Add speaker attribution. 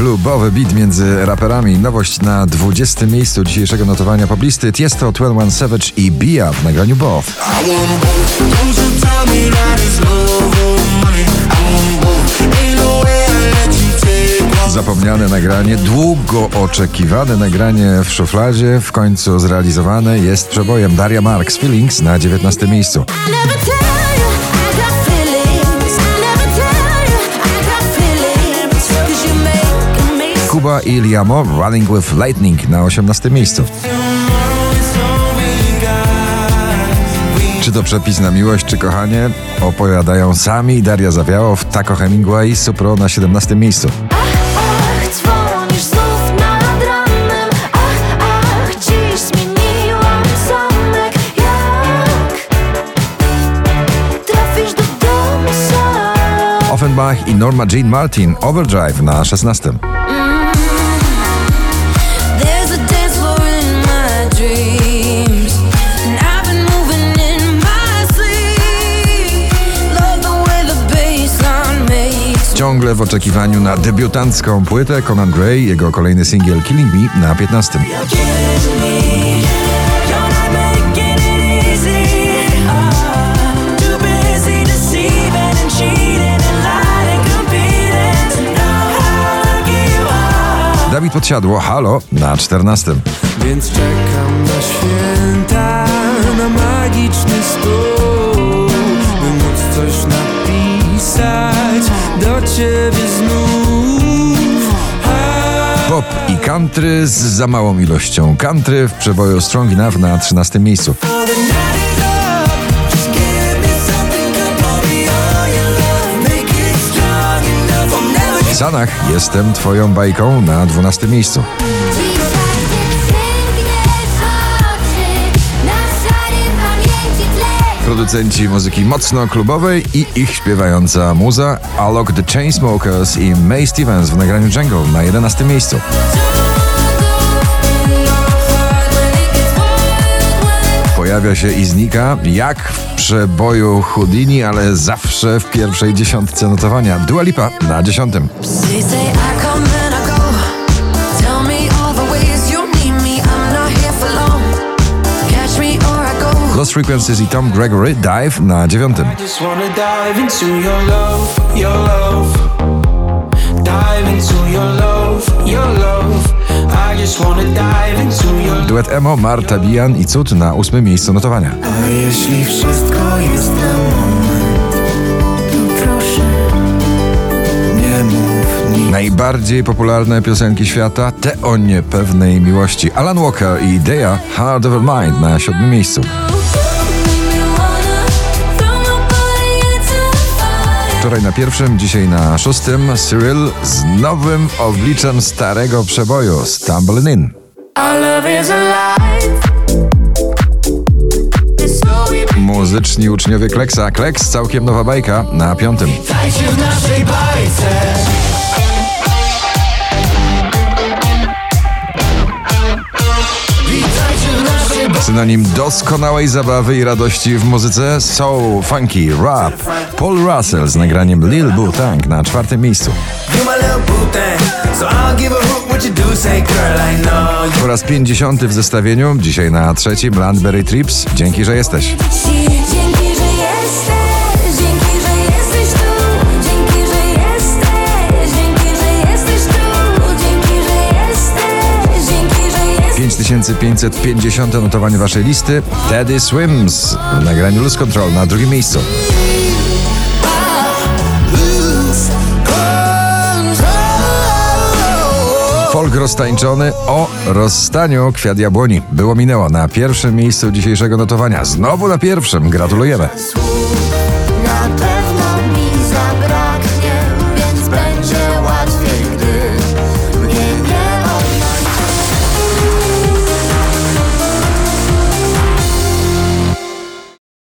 Speaker 1: klubowy beat między raperami. Nowość na 20. miejscu dzisiejszego notowania poblisty Tiesto, 21 Savage i Bia w nagraniu Both. Zapomniane nagranie, długo oczekiwane nagranie w szufladzie, w końcu zrealizowane jest przebojem Daria Marks Feelings na 19. miejscu. Kuba i Liamo Running with Lightning na 18 miejscu. Czy to przepis na miłość, czy kochanie? Opowiadają sami Daria Zawiałow, Taco Hemingway, Supro na 17 miejscu. Offenbach i Norma Jean Martin Overdrive na 16. Ciągle w oczekiwaniu na debiutancką płytę Conan Gray, jego kolejny singiel Killing Me na 15. Dawid Podsiadło, Halo na 14.
Speaker 2: Więc czekam
Speaker 1: country z za małą ilością country w przeboju Strong Enough na 13 miejscu. Sanach jestem twoją bajką na 12 miejscu. Producenci muzyki mocno klubowej i ich śpiewająca muza Alok the Chainsmokers i May Stevens w nagraniu Jungle na 11 miejscu. Pojawia się i znika jak w przeboju Houdini, ale zawsze w pierwszej dziesiątce notowania. Dua Lipa na dziesiątym. Lost Frequencies i Tom Gregory Dive na dziewiątym. Duet Emo, Marta Bijan i Cud na ósmym miejscu notowania.
Speaker 2: A jeśli wszystko jest na moment, to proszę, nie mów nic.
Speaker 1: Najbardziej popularne piosenki świata, te o niepewnej miłości. Alan Walker i Idea Hard Over Mind na siódmym miejscu. Wczoraj na pierwszym, dzisiaj na szóstym Cyril z nowym obliczem starego przeboju Stumbling In. Muzyczni uczniowie Kleksa. Kleks, całkiem nowa bajka na piątym.
Speaker 2: Witajcie w naszej bajce.
Speaker 1: Synonim doskonałej zabawy i radości w muzyce soul, funky, rap. Paul Russell z nagraniem Lil Boo Tank na czwartym miejscu. Raz 50 w zestawieniu, dzisiaj na trzecim Landberry Trips. Dzięki, że jesteś. 5550 notowanie waszej listy. Teddy Swims w nagraniu Lose Control na drugim miejscu. Folk roztańczony o rozstaniu kwiat jabłoni. Było minęło na pierwszym miejscu dzisiejszego notowania. Znowu na pierwszym. Gratulujemy.